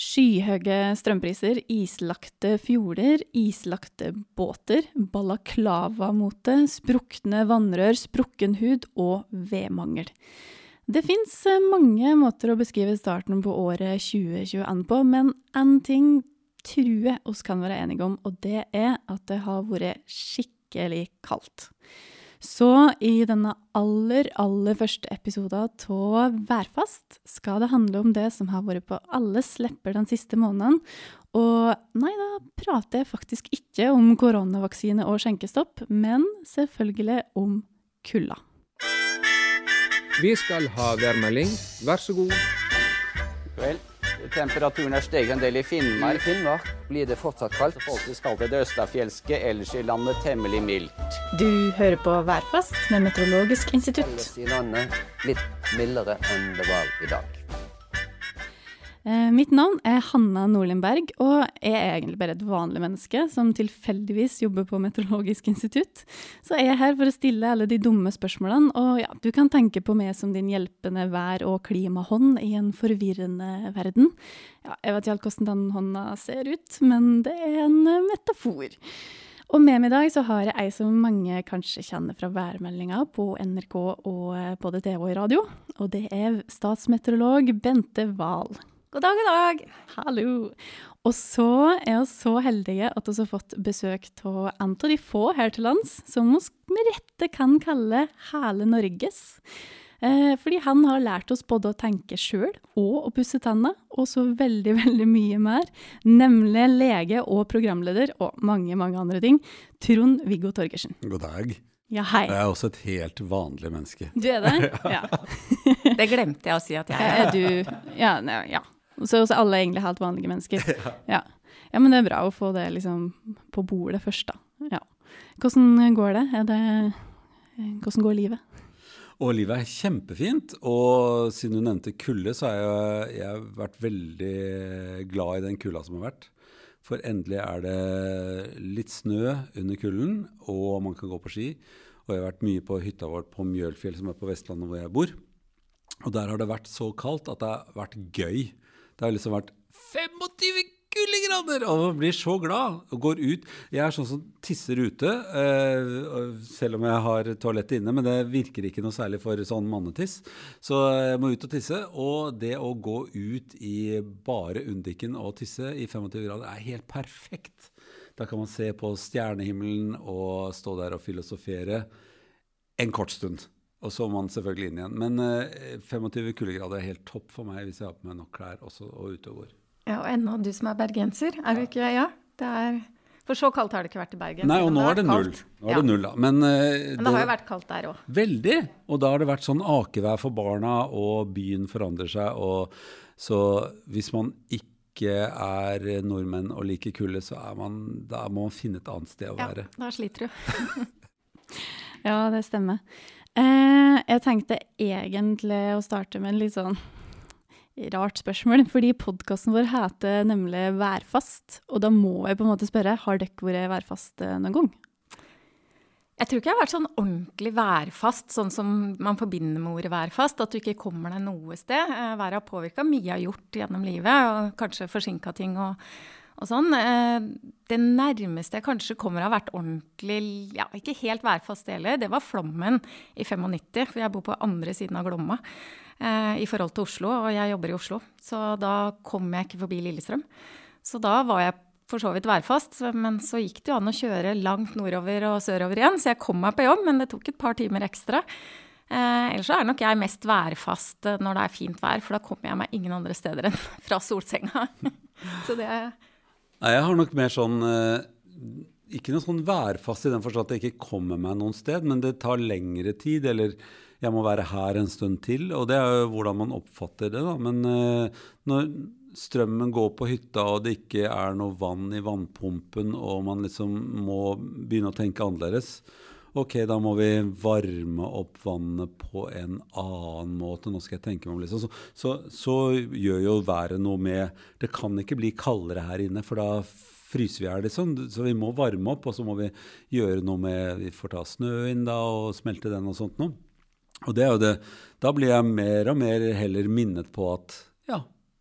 Skyhøye strømpriser, islagte fjorder, islagte båter, balaklavamote, sprukne vannrør, sprukken hud og vedmangel. Det fins mange måter å beskrive starten på året 2021 på, men én ting tror jeg oss kan være enige om, og det er at det har vært skikkelig kaldt. Så i denne aller, aller første episoden av Værfast skal det handle om det som har vært på alles lepper den siste måneden. Og nei, da prater jeg faktisk ikke om koronavaksine og skjenkestopp, men selvfølgelig om kulda. Vi skal ha værmelding. Vær så god. Vel, temperaturen er steget en del i Finnmark. I Finnmark blir det fortsatt kaldt. Faktisk skal til det østafjelske, ellers i landet temmelig mildt. Du hører på Værfast med Meteorologisk institutt. Ellers i landet litt mildere enn det var i dag. Eh, mitt navn er Hanna Norlindberg, og jeg er egentlig bare et vanlig menneske som tilfeldigvis jobber på Meteorologisk institutt. Så jeg er her for å stille alle de dumme spørsmålene, og ja, du kan tenke på meg som din hjelpende vær- og klimahånd i en forvirrende verden. Ja, jeg vet ikke helt hvordan den hånda ser ut, men det er en eh, metafor. Og med meg i dag så har jeg ei som mange kanskje kjenner fra værmeldinga på NRK og eh, både TV og radio, og det er statsmeteorolog Bente Wahl. God dag, god dag. Hallo! Og så er vi så heldige at vi har fått besøk av en av de få her til lands som vi med rette kan kalle hele Norges. Eh, fordi han har lært oss både å tenke sjøl og å pusse tenna, og så veldig, veldig mye mer. Nemlig lege og programleder, og mange, mange andre ting. Trond-Viggo Torgersen. God dag. Ja, hei. Jeg er også et helt vanlig menneske. Du er det? Ja. Det glemte jeg å si at jeg Er du Ja. ja. Så alle egentlig helt vanlige mennesker. Ja. ja, men det er bra å få det liksom på bordet først, da. Ja. Hvordan går det? Er det Hvordan går livet? Og livet er kjempefint. Og siden du nevnte kulde, så har jeg, jeg har vært veldig glad i den kulda som har vært. For endelig er det litt snø under kulden, og man kan gå på ski. Og jeg har vært mye på hytta vår på Mjølfjell, som er på Vestlandet hvor jeg bor. Og der har det vært så kaldt at det har vært gøy. Det har liksom vært 25 kuldegrader! Og man blir så glad og går ut. Jeg er sånn som tisser ute, eh, selv om jeg har toalett inne, men det virker ikke noe særlig for sånn mannetiss. Så jeg må ut og tisse. Og det å gå ut i bare Undiken og tisse i 25 grader er helt perfekt. Da kan man se på stjernehimmelen og stå der og filosofere en kort stund. Og så må man selvfølgelig inn igjen. Men eh, 25 kuldegrader er helt topp for meg hvis jeg har på meg nok klær også, og ute og går. Ja, og ennå du som er bergenser, er du ikke Ja, det er For så kaldt har det ikke vært i Bergen. Nei, og nå er det null. Nå er Ja. det null, da. Men, eh, Men det har jo vært kaldt der òg. Veldig. Og da har det vært sånn akevær for barna, og byen forandrer seg. Og så hvis man ikke er nordmenn og liker kulde, så er man, da må man finne et annet sted å være. Ja, da sliter du. Ja, det stemmer. Eh, jeg tenkte egentlig å starte med en litt sånn rart spørsmål, fordi podkasten vår heter nemlig Værfast. Og da må jeg på en måte spørre, har dere vært værfast eh, noen gang? Jeg tror ikke jeg har vært sånn ordentlig værfast, sånn som man forbinder med ordet værfast. At du ikke kommer deg noe sted. Eh, Været har påvirka mye jeg har gjort gjennom livet, og kanskje forsinka ting og, og sånn. Eh, Det nærmeste jeg kanskje kommer har vært ordentlig, ja, ikke helt værfast heller, det var flommen i 95. For jeg bor på andre siden av Glomma eh, i forhold til Oslo, og jeg jobber i Oslo. Så da kom jeg ikke forbi Lillestrøm. Så da var jeg for så vidt værfast, men så gikk det jo an å kjøre langt nordover og sørover igjen, så jeg kom meg på jobb, men det tok et par timer ekstra. Eh, ellers er nok jeg mest værfast eh, når det er fint vær, for da kommer jeg meg ingen andre steder enn fra solsenga. så det Nei, jeg har nok mer sånn eh, Ikke noe sånn værfast i den forstand at jeg ikke kommer meg noen sted, men det tar lengre tid, eller jeg må være her en stund til. Og det er jo hvordan man oppfatter det, da. Men eh, når strømmen går på hytta, og det ikke er noe vann i vannpumpen, og man liksom må begynne å tenke annerledes, Ok, da må vi varme opp vannet på en annen måte. Nå skal jeg tenke meg om liksom. Så, så, så gjør jo været noe med Det kan ikke bli kaldere her inne, for da fryser vi her, liksom. Så vi må varme opp, og så må vi gjøre noe med Vi får ta snø inn da, og smelte den og sånt noe. Og det er jo det Da blir jeg mer og mer heller minnet på at ja,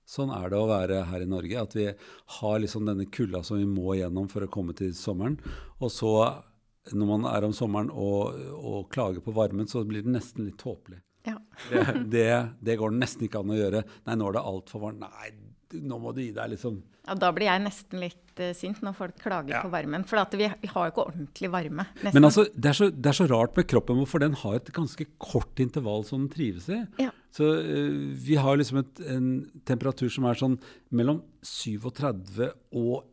Sånn er det å være her i Norge. At vi har liksom denne kulda som vi må gjennom for å komme til sommeren. Og så, når man er om sommeren og, og klager på varmen, så blir det nesten litt tåpelig. Ja. Det, det, det går nesten ikke an å gjøre. Nei, nå er det altfor varmt. Nei, du- nå må du gi deg, liksom. Ja, da blir jeg nesten litt uh, sint når folk klager Ja. på varmen. For at vi, vi har jo ikke ordentlig varme. Nesten. Men altså, det er, så, det er så rart med kroppen for den har et ganske kort intervall som den trives i. Ja. Så uh, vi har liksom et, en temperatur som er sånn mellom 37 og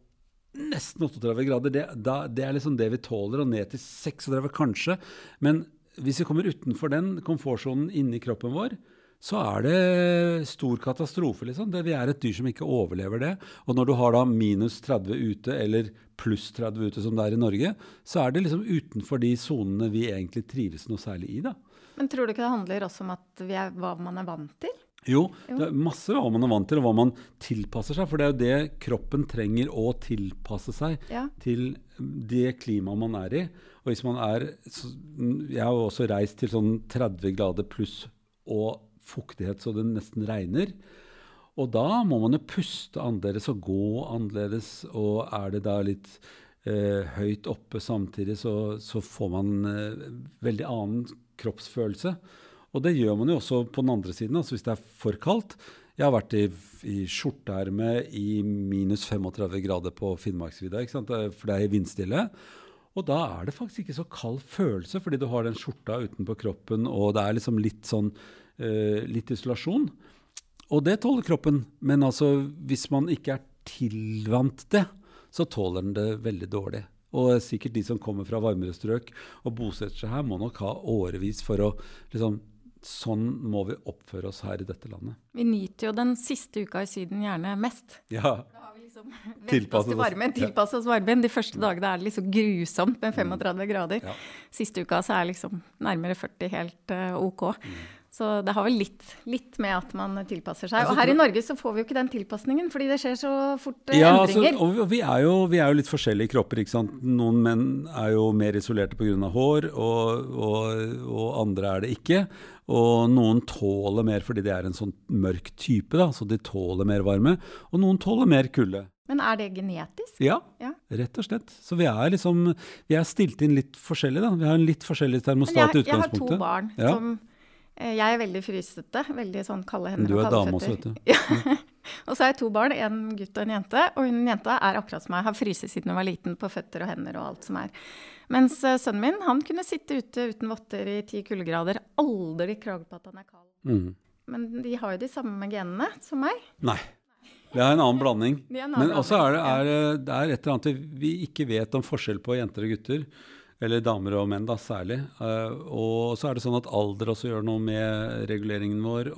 nesten 38 grader. Det, da, det er liksom det vi tåler, og ned til 36 kanskje. Men hvis vi kommer utenfor den komfortsonen inni kroppen vår, så er det stor katastrofe, liksom. Det, vi er et dyr som ikke overlever det. Og når du har da minus 30 ute, eller pluss 30 ute, som det er i Norge, så er det liksom utenfor de sonene vi egentlig trives noe særlig i, da. Men tror du ikke det handler også om at vi er, hva man er vant til? Jo, det er masse hva man er vant til, og hva man tilpasser seg. For det er jo det kroppen trenger å tilpasse seg Ja. til det klimaet man er i. Og hvis man er så, Jeg har jo også reist til sånn 30 grader pluss og fuktighet så det nesten regner. Og da må man jo puste annerledes og gå annerledes. Og er det da litt eh, høyt oppe samtidig, så, så får man eh, veldig annen kroppsfølelse. Og det gjør man jo også på den andre siden, altså hvis det er for kaldt. Jeg har vært i, i skjorteerme i minus 35 grader på Finnmarksvidda, er- for det er vindstille. Og da er det faktisk ikke så kald følelse, fordi du har den skjorta utenpå kroppen, og det er liksom litt sånn uh, litt isolasjon. Og det tåler kroppen, men altså hvis man ikke er tilvant det, så tåler den det veldig dårlig. Og sikkert de som kommer fra varmere strøk og bosetter seg her, må nok ha årevis for å liksom Sånn må vi oppføre oss her i dette landet. Vi nyter jo den siste uka i Syden gjerne mest. Ja, Da har vi liksom Tilpasset til oss. varmen. Tilpasset oss varmen. De første dagene er det liksom grusomt med 35 grader. Ja. Siste uka så er liksom nærmere 40 helt eh, OK. Så det har vel litt, litt med at man tilpasser seg. Og her i Norge så får vi jo ikke den tilpasningen, fordi det skjer så fort eh, Ja, endringer. Altså, og vi er, jo, vi er jo litt forskjellige kropper. ikke sant? Noen menn er jo mer isolerte pga. hår, og, og, og andre er det ikke. Og noen tåler mer fordi de er en sånn mørk type, da, så de tåler mer varme. Og noen tåler mer kulde. Men er det genetisk? Ja, Ja. rett og slett. Så vi er liksom vi er stilt inn litt forskjellig, da. Vi har en litt forskjellig termostat i utgangspunktet. jeg har to barn Ja. som eh, Jeg er veldig frysete. Veldig sånn kalde hender Du er dame også, vet du. Ja. og så har jeg to barn, en gutt og en jente. Og hun jenta er akkurat som meg, har fryst siden hun var liten på føtter og hender og alt som er. Mens eh, sønnen min han kunne sitte ute uten votter i ti kuldegrader. Aldri klage på at han er kald. Mm. Men de har jo de samme genene som meg. Nei. Det er en annen blanding. En annen Men også er det, er, det- er et eller annet vi- vi ikke vet om forskjell på jenter og gutter. Eller damer og menn, da, særlig. Eh, og så er det sånn at alder også gjør noe med reguleringen vår.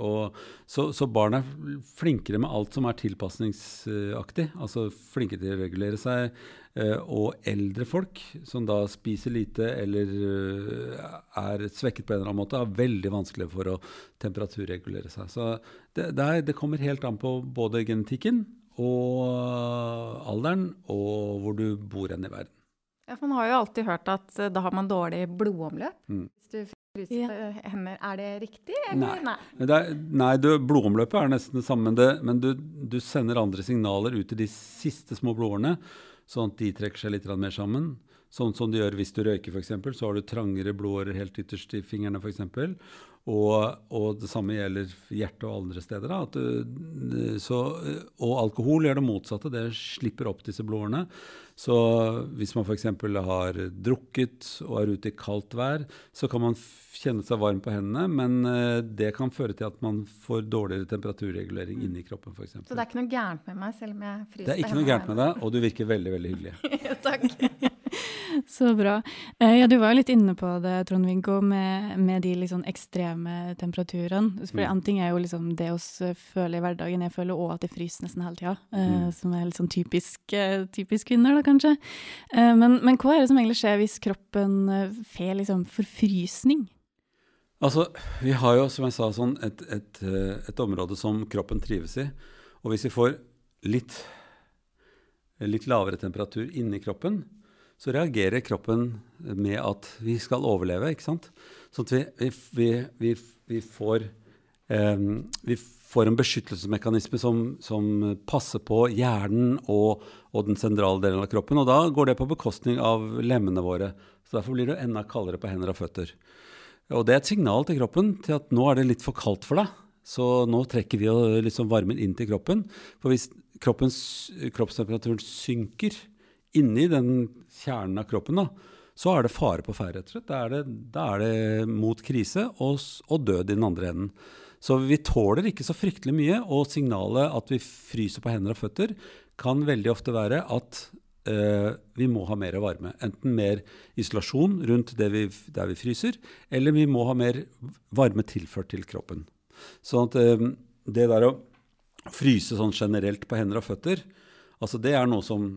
Så, så barn er flinkere med alt som er tilpasningsaktig. Altså flinke til å regulere seg. eh, og eldre folk som da spiser lite eller eh, er svekket på en eller annen måte, har veldig vanskelig for å temperaturregulere seg. Så det, det, er, det kommer helt an på både genetikken og alderen og hvor du bor hen i verden. Ja, for Man har jo alltid hørt at eh, da har man dårlig blodomløp. Mm. Hvis du fryser Ja. hender. Er det riktig? Eller? Nei. Nei, det er, nei, du, blodomløpet er nesten det samme, men, det, men du, du sender andre signaler ut til de siste små blodårene, sånn at de trekker seg litt mer sammen. Sånn som de gjør hvis du røyker, f.eks. Så har du trangere blodårer helt ytterst i fingrene, f.eks. Og, og det samme gjelder hjerte og andre steder. Du, så, og alkohol gjør det motsatte. Det slipper opp disse blodårene. Så hvis man f.eks. har drukket og er ute i kaldt vær, så kan man kjenne seg varm på hendene, men eh, det kan føre til at man får dårligere temperaturregulering inni kroppen f.eks. Så det er ikke noe gærent med meg, selv om jeg fryser Det er ikke noe gærent med deg, og du virker veldig, veldig hyggelig. Takk. Så bra. Eh, ja, du var jo litt inne på det, Trond-Viggo, med, med de sånn ekstreme temperaturene. For Mm. en ting er jo liksom det vi føler i hverdagen. Jeg føler òg at det fryser nesten hele tida. Eh, Mm. Som er litt sånn typisk, eh, typisk kvinner, da kanskje. Eh, men, men hva er det som egentlig skjer hvis kroppen eh, får liksom forfrysning? Altså, Vi har jo, som jeg sa, sånn et, et, eh, et område som kroppen trives i. Og hvis vi får litt, litt lavere temperatur inni kroppen, så reagerer kroppen med at vi skal overleve. ikke sant? Sånn at vi, vi, vi, vi, får um, får en beskyttelsesmekanisme som, som passer på hjernen og, og, den sentrale delen av kroppen. Og da går det på bekostning av lemmene våre. Så Derfor blir det enda kaldere på hender og føtter. Og det er et signal til kroppen til at nå er det litt for kaldt for deg. Så nå trekker vi liksom varmen inn til kroppen. For hvis kroppstemperaturen synker inni den kjernen av kroppen, da, så er det fare på ferde, rett og slett. Da er det, mot krise og, og, død i den andre enden. Så vi tåler ikke så fryktelig mye, og signalet at vi fryser på hender og føtter, kan veldig ofte være at eh, vi må ha mer varme. Enten mer isolasjon rundt vi, der vi fryser, eller vi må ha mer varme tilført til kroppen. Sånn at eh, det der å fryse sånn generelt på hender og føtter, altså det er noe som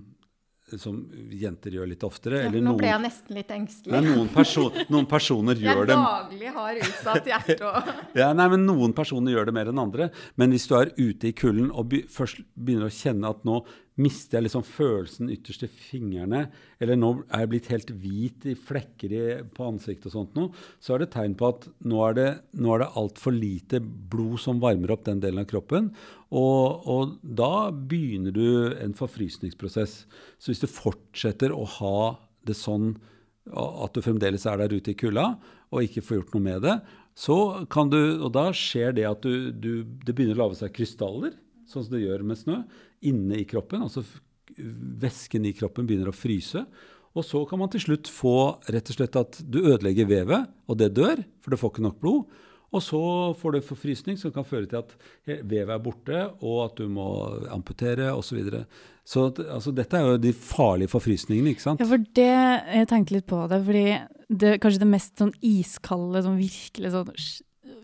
som jenter gjør litt oftere. Ja, nå ble jeg nesten litt engstelig. Nei, noen, perso noen, personer gjør det Jeg daglig har utsatt hjerte og ja, nei, men Noen personer gjør det mer enn andre. Men hvis du er ute i kulden og be først begynner å kjenne at nå mister jeg liksom følelsen ytterst i fingrene, eller nå er jeg blitt helt hvit i flekker i, på ansiktet og sånt noe, så er det tegn på at nå er det, nå er det altfor lite blod som varmer opp den delen av kroppen. Og, og, da begynner du en forfrysningsprosess. Så hvis du fortsetter å ha det sånn at du fremdeles er der ute i kulda og ikke får gjort noe med det, så kan du, og da skjer det at du, du, det begynner å lage seg krystaller, sånn som det gjør med snø inne i kroppen. Altså væsken i kroppen begynner å fryse. Og så kan man til slutt få rett og slett at du ødelegger vevet, og det dør, for det får ikke nok blod. Og så får du forfrysning som kan føre til at vevet er borte, og at du må amputere osv. Så, videre. så altså, dette er jo de farlige forfrysningene, ikke sant? Ja, for det Jeg tenkte litt på det, fordi det kanskje det mest sånn iskalde, sånn virkelig sånn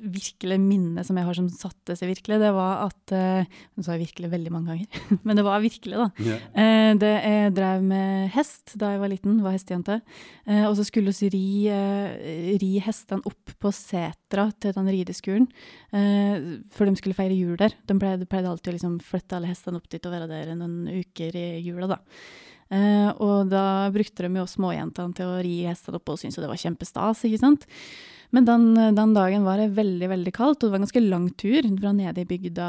virkelig minne som jeg har som satte seg virkelig, det var at uh, Nå sa jeg virkelig veldig mange ganger, men det var virkelig, da. Yeah. Det, jeg drev med hest da jeg var liten, var hestejente. Uh, og så skulle vi ri, uh, ri hestene opp på setra til den rideskolen før de skulle feire jul der. De pleide, pleide alltid å liksom flytte alle hestene opp dit og være der noen uker i jula, da. Uh, og da brukte de jo småjentene til å ri hestene opp og syntes det var kjempestas, ikke sant. Men den, den, dagen var det veldig veldig kaldt, og det var en ganske lang tur fra nede i bygda,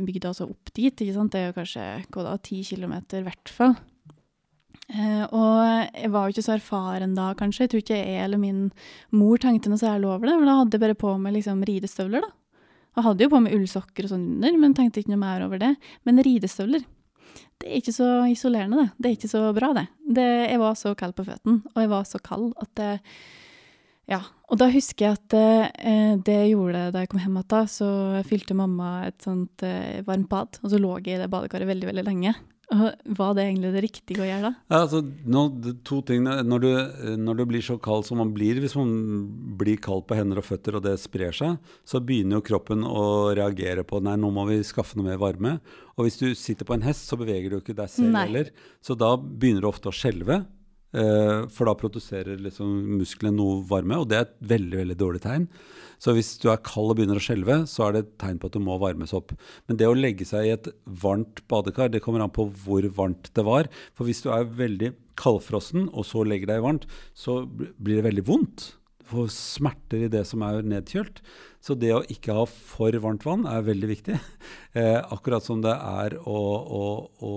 bygda altså opp dit. ikke sant? Det er jo kanskje hva da, ti kilometer i hvert fall. Eh, og jeg var jo ikke så erfaren da, kanskje. Jeg tror ikke jeg eller min mor tenkte noe særlig over det. Men da hadde jeg bare på meg liksom ridestøvler, da. Jeg hadde jo på meg ullsokker og sånn under, men tenkte ikke noe mer over det. Men ridestøvler, det er ikke så isolerende, det. Det er ikke så bra, det. det jeg var så kald på føttene, og jeg var så kald at det ja, og da husker jeg at eh, det jeg gjorde da jeg kom hjem igjen, så fylte mamma et sånt eh, varmt bad, og så lå jeg i det badekaret veldig, veldig lenge. Og var det egentlig det riktige å gjøre da? Ja, altså, nå, to ting. Når du, når du, blir så kald som man blir, hvis man blir kald på hender og føtter og det sprer seg, så begynner jo kroppen å reagere på nei, nå må vi skaffe noe mer varme. Og hvis du sitter på en hest, så beveger du ikke deg selv heller. Så da begynner du ofte å skjelve. Uh, for da produserer liksom musklene noe varme, og det er et veldig veldig dårlig tegn. Så hvis du er kald og begynner å skjelve, så er det et tegn på at du må varmes opp. Men det å legge seg i et varmt badekar, det kommer an på hvor varmt det var. For hvis du er veldig kaldfrossen og så legger deg varmt, så blir det veldig vondt. Får smerter i det som er nedkjølt. Så det å ikke ha for varmt vann er veldig viktig. Eh, akkurat som det er å, å, å,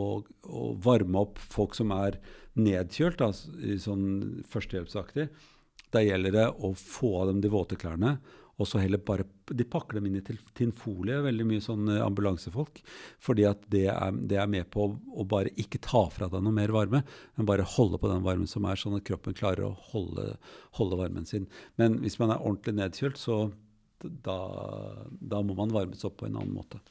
å varme opp folk som er nedkjølt, da, sånn førstehjelpsaktig, da gjelder det å få av dem de våte klærne. Og så heller bare De pakker dem inn i tinfolie, veldig mye sånn eh, ambulansefolk. Fordi at det er, det er med på å, å, bare ikke ta fra deg noe mer varme, men bare holde på den varmen som er, sånn at kroppen klarer å holde, holde varmen sin. Men hvis man er ordentlig nedkjølt, så da, da må man varmes opp på en annen måte.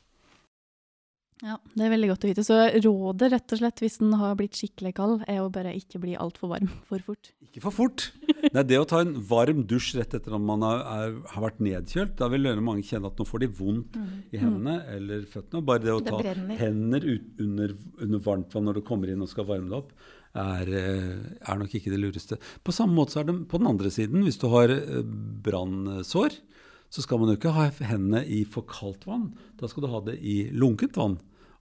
Ja, Det er veldig godt å vite. Så rådet, rett og slett, hvis den har blitt skikkelig kald, er å bare ikke bli altfor varm for fort. Ikke for fort! Det er det å ta en varm dusj rett etter at man er, er, har vært nedkjølt. Da vil mange kjenne at nå får de vondt mm. i hendene mm. eller føttene. Bare det å det ta hender ut, under, under varmt vann når du kommer inn og skal varme deg opp, er, eh, er, nok ikke det lureste. På samme måte så er det på den andre siden. Hvis du har eh, brannsår, så skal man jo ikke ha hendene i for kaldt vann. Da skal du ha det i lunkent vann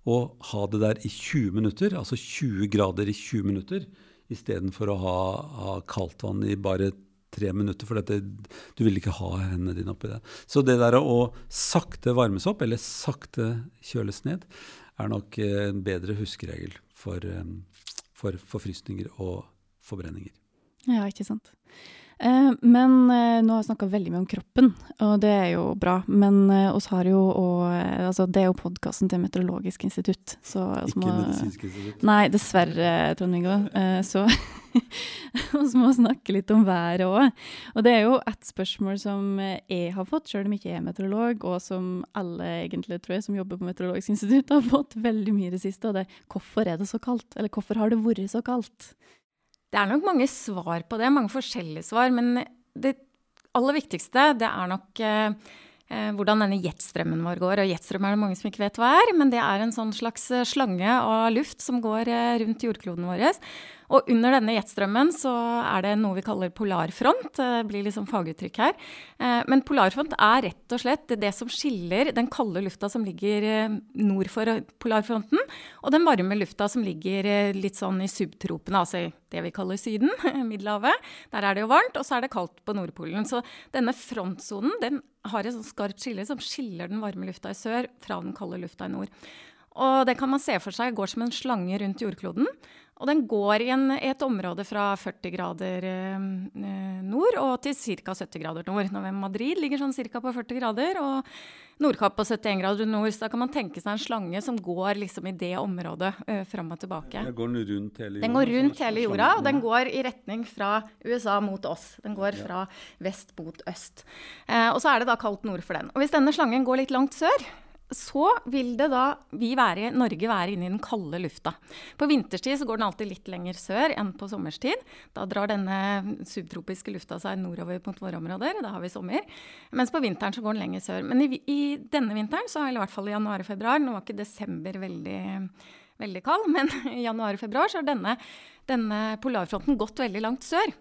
og ha det der i 20 minutter, altså 20 grader i 20 minutter, istedenfor å ha, ha kaldt vann i bare tre minutter, for dette, du vil ikke ha hendene dine oppi det. Så det der å sakte varmes opp, eller sakte kjøles ned, er nok en bedre huskeregel for, for forfrysninger og forbrenninger. Ja, ikke sant. Eh, men eh, nå har jeg snakka veldig mye om kroppen, og det er jo bra. Men eh, oss har jo og, altså, Det er jo podkasten til Meteorologisk institutt. Så, Ikke må, medisinsk institutt? Nei, dessverre, Trond-Viggo. Så vi må snakke litt om været òg. Og det er jo et spørsmål som jeg har fått, sjøl om jeg ikke er meteorolog, og som alle egentlig tror jeg som jobber på Meteorologisk institutt har fått veldig mye i det siste, og det er hvorfor er det så kaldt? Eller hvorfor har det vært så kaldt? Det er nok mange svar på det, mange forskjellige svar. Men det aller viktigste, det er nok eh, eh, hvordan denne jetstrømmen vår går. Og jetstrøm er det mange som ikke vet hva er, men det er en sånn slags eh, slange av luft som går rundt jordkloden vår. Og under denne jetstrømmen så er det noe vi kaller polarfront. Det blir liksom faguttrykk her. Eh, men polarfront er rett og slett det som skiller den kalde lufta som ligger eh, nord for polarfronten, og den varme lufta som ligger eh, litt sånn i subtropene, altså det vi kaller Syden, Middelhavet. Der er det jo varmt, og så er det kaldt på Nordpolen. Så denne frontsonen den har et sånt skarpt skille som skiller den varme lufta i sør fra den kalde lufta i nord. Og det kan man se for seg går som en slange rundt jordkloden. Og den går i, en, i et område fra 40 grader eh, nord og til ca. 70 grader nord. Når Madrid ligger sånn ca. på 40 grader, og Nordkapp på 71 grader nord. Så da kan man tenke seg en slange som går liksom i det området uh, fram og tilbake. Den går rundt hele jorda? Den går rundt hele jorda, og den går i retning fra USA mot oss. Den går fra vest mot øst. Uh, og så er det da kaldt nord for den. Og hvis denne slangen går litt langt sør, så vil det da vi være, Norge være inne i den kalde lufta. På vinterstid så går den alltid litt lenger sør enn på sommerstid. Da drar denne subtropiske lufta seg nordover mot våre områder. Da har vi sommer. Mens på vinteren så går den lenger sør. Men i, i denne vinteren, så, i hvert fall i januar og februar Nå var ikke desember veldig, veldig kald, men i januar og februar så har denne, denne polarfronten gått veldig langt sør.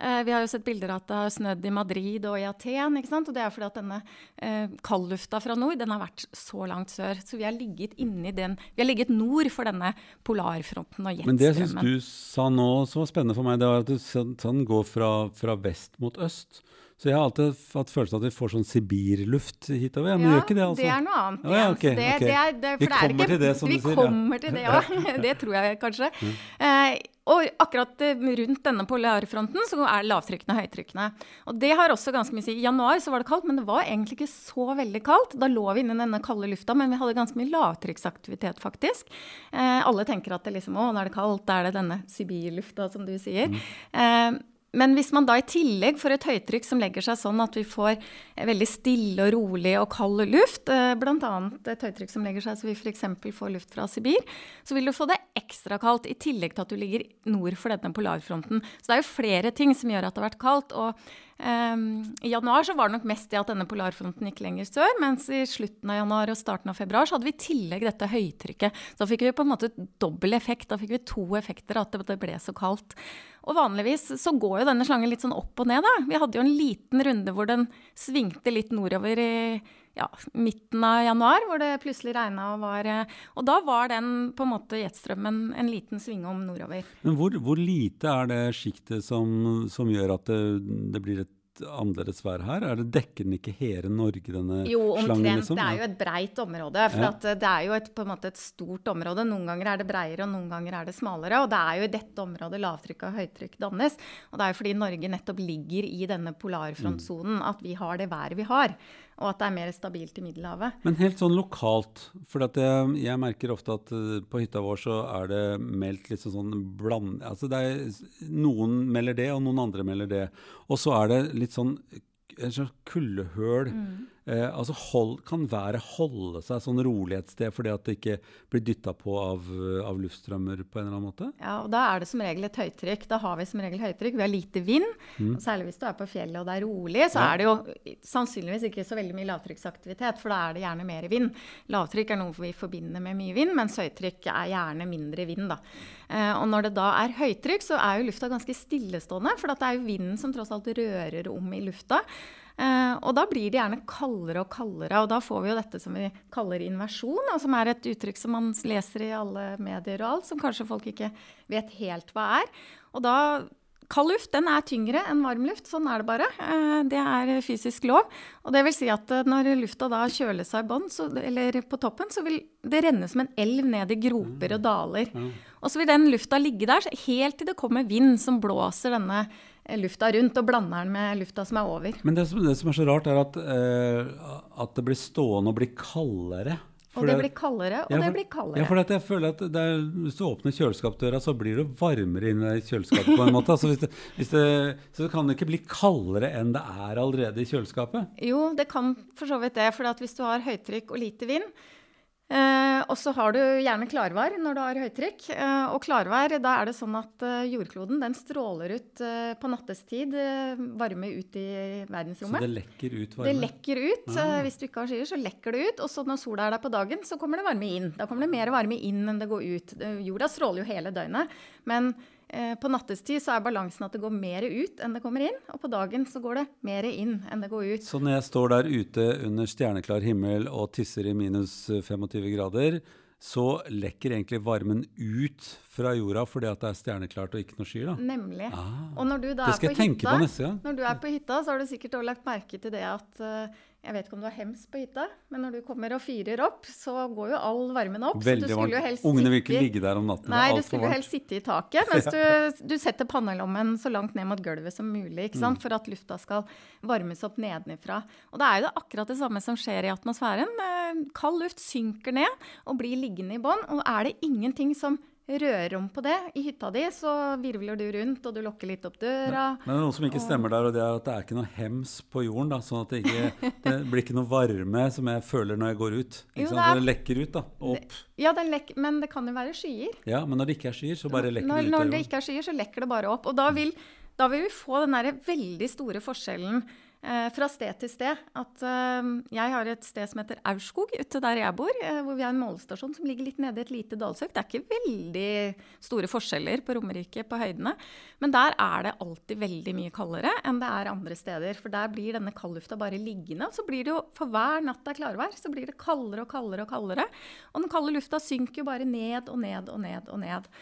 Eh, vi har jo sett bilder av at det har snødd i Madrid og i Aten. ikke sant? Og det er fordi at denne eh, kaldlufta fra nord den har vært så langt sør. Så vi har ligget inni den, vi har ligget nord for denne polarfronten og jetstrømmen. Men det syns du sa nå som var spennende for meg, det var at du, sånn går fra, fra vest mot øst. Så jeg har alltid hatt følelsen av at vi får sånn sibirluft hitover. Men ja, gjør ikke det, altså? Det er noe annet. Ja, ja, okay, det, okay. det er, det, vi kommer ikke, til det, som du sier. Vi kommer til det, ja. det tror jeg kanskje. Mm. Og akkurat eh, rundt denne polarfronten så er lavtrykkene høytrykkene. Og det har også ganske mye å si. I januar så var det kaldt, men det var egentlig ikke så veldig kaldt. Da lå vi inni denne kalde lufta, men vi hadde ganske mye lavtrykksaktivitet, faktisk. Eh, alle tenker at det liksom, å, nå er det kaldt, da er det denne Sibir-lufta, som du sier. Mm. Eh, men hvis man da i tillegg får et høytrykk som legger seg sånn at vi får veldig stille og rolig og kald luft, eh, bl.a. et høytrykk som legger seg så vi f.eks. får luft fra Sibir, så vil du få det ekstra kaldt, i tillegg til at du ligger nord for denne polarfronten. Så det er jo flere ting som gjør at det har vært kaldt. og Um, I januar så var det nok mest det at denne polarfronten gikk lenger sør, mens i slutten av januar og starten av februar så hadde vi i tillegg dette høytrykket. Så da fikk vi på en måte dobbel effekt. Da fikk vi to effekter av at det ble så kaldt. Og vanligvis så går jo denne slangen litt sånn opp og ned, da. Vi hadde jo en liten runde hvor den svingte litt nordover i ja, midten av januar, hvor det plutselig regna og var Og da var den på en måte jetstrømmen en liten svingom nordover. Men hvor, hvor lite er det sjiktet som, som, gjør at det, det blir et annerledes vær her? Er det Dekker den ikke hele Norge, denne jo, slangen? Jo, liksom? Det er jo et breit område. For ja. Eh, det er jo et, på en måte et stort område. Noen ganger er det breiere, og noen ganger er det smalere. Og det er jo i dette området lavtrykk og høytrykk dannes. Og det er jo fordi Norge nettopp ligger i denne polarfrontsonen at vi har det været vi har. Og at det er mer stabilt i Middelhavet. Men helt sånn lokalt, for jeg, jeg merker ofte at uh, på hytta vår så er det meldt litt sånn bland... Altså er, noen melder det, og noen andre melder det. Og så er det litt sånn en slags kuldehøl. Mm. Eh, altså hold, kan været holde seg sånn rolig et sted fordi at det ikke blir dytta på av, av, luftstrømmer på en eller annen måte? Ja, og da er det som regel et høytrykk. Da har vi som regel høytrykk. Vi har lite vind. Mm. Særlig hvis du er på fjellet og det er rolig, så ja. er det jo sannsynligvis ikke så veldig mye lavtrykksaktivitet, for da er det gjerne mer vind. Lavtrykk er noe vi forbinder med mye vind, mens høytrykk er gjerne mindre vind. da. Eh, og når det da er høytrykk, så er jo lufta ganske stillestående, for det er jo vinden som tross alt rører om i lufta. Eh, og da blir det gjerne kaldere og kaldere, og da får vi jo dette som vi kaller inversjon, og som er et uttrykk som man leser i alle medier og alt, som kanskje folk ikke vet helt hva er. Og da kald luft den er tyngre enn varm luft. Sånn er det bare. Eh, det er fysisk lov. Og det vil si at eh, når lufta da kjøler seg i bånn, eller på toppen, så vil det renne som en elv ned i groper og daler. Og så vil den lufta ligge der helt til det kommer vind som blåser denne lufta rundt og blander den med lufta som er over. Men det som, det som er så rart, er at, uh, at det blir stående og blir kaldere. Og det blir kaldere, og ja, for, det blir kaldere. Ja, for jeg føler at er, Hvis du åpner kjøleskapsdøra, så blir det varmere inni kjøleskapet. på en måte. Altså hvis det, hvis det, så det kan ikke bli kaldere enn det er allerede i kjøleskapet? Jo, det kan for så vidt det. For hvis du har høytrykk og lite vind, Eh, og så har du gjerne klarvær når du har høytrykk. Eh, og klarvær, da er det sånn at eh, jordkloden den stråler ut eh, på nattestid eh, varme ut i verdensrommet. Så det lekker ut varme? Det lekker ut. Ah. hvis du ikke har skyer, så lekker det ut. Og så når sola er der på dagen, så kommer det varme inn. Da kommer det mer varme inn enn det går ut. Jorda stråler jo hele døgnet. Men Eh, på nattestid så er balansen at det går mer ut enn det kommer inn. Og på dagen så går det mer inn enn det går ut. Så når jeg står der ute under stjerneklar himmel og tisser i minus 25 grader, så lekker egentlig varmen ut fra jorda fordi at det er stjerneklart og ikke noe skyer? da? Nemlig. Ah, og når du da er på hytta, på neste. Når du er på hytta, så har du sikkert også lagt merke til det at uh, jeg vet ikke om du har hems på hytta, men når du kommer og fyrer opp, så går jo all varmen opp. Veldig varmt. Ungene vil ikke ligge der om natten. Nei, du skulle jo helst sitte i taket mens du, du setter pannelommen så langt ned mot gulvet som mulig? Mm. for at lufta skal varmes opp nedenifra. Og det er jo det akkurat det samme som skjer i atmosfæren. Eh, kald luft synker ned og blir liggende i bånn. Og er det ingenting som rører om på det. I hytta di så virvler du rundt, og du lukker litt opp døra. Men, men det er noe som ikke stemmer der, og det er at det er ikke noe hems på jorden. da, sånn at det, ikke, det blir ikke noe varme som jeg føler når jeg går ut. Ikke jo, sant? Det, lekker ut da, opp. Ja, lek, men det kan jo være skyer. Ja, men når det ikke er skyer, så bare lekker når, det ut. Når det ikke er skyer, så lekker det bare opp. Og da vil, da vil vi få den derre veldig store forskjellen fra sted til sted. At eh, jeg har et sted som heter Aurskog, ute der jeg bor, eh, hvor vi har en målestasjon som ligger litt nede i et lite dalsøk. Det er ikke veldig store forskjeller på Romerike på høydene, men der er det alltid veldig mye kaldere enn det er andre steder. For der blir denne kaldlufta bare liggende. Og så blir det jo, for hver natt det er klarvær, så blir det kaldere og kaldere og kaldere. Og den kalde lufta synker jo bare ned og ned og ned og ned.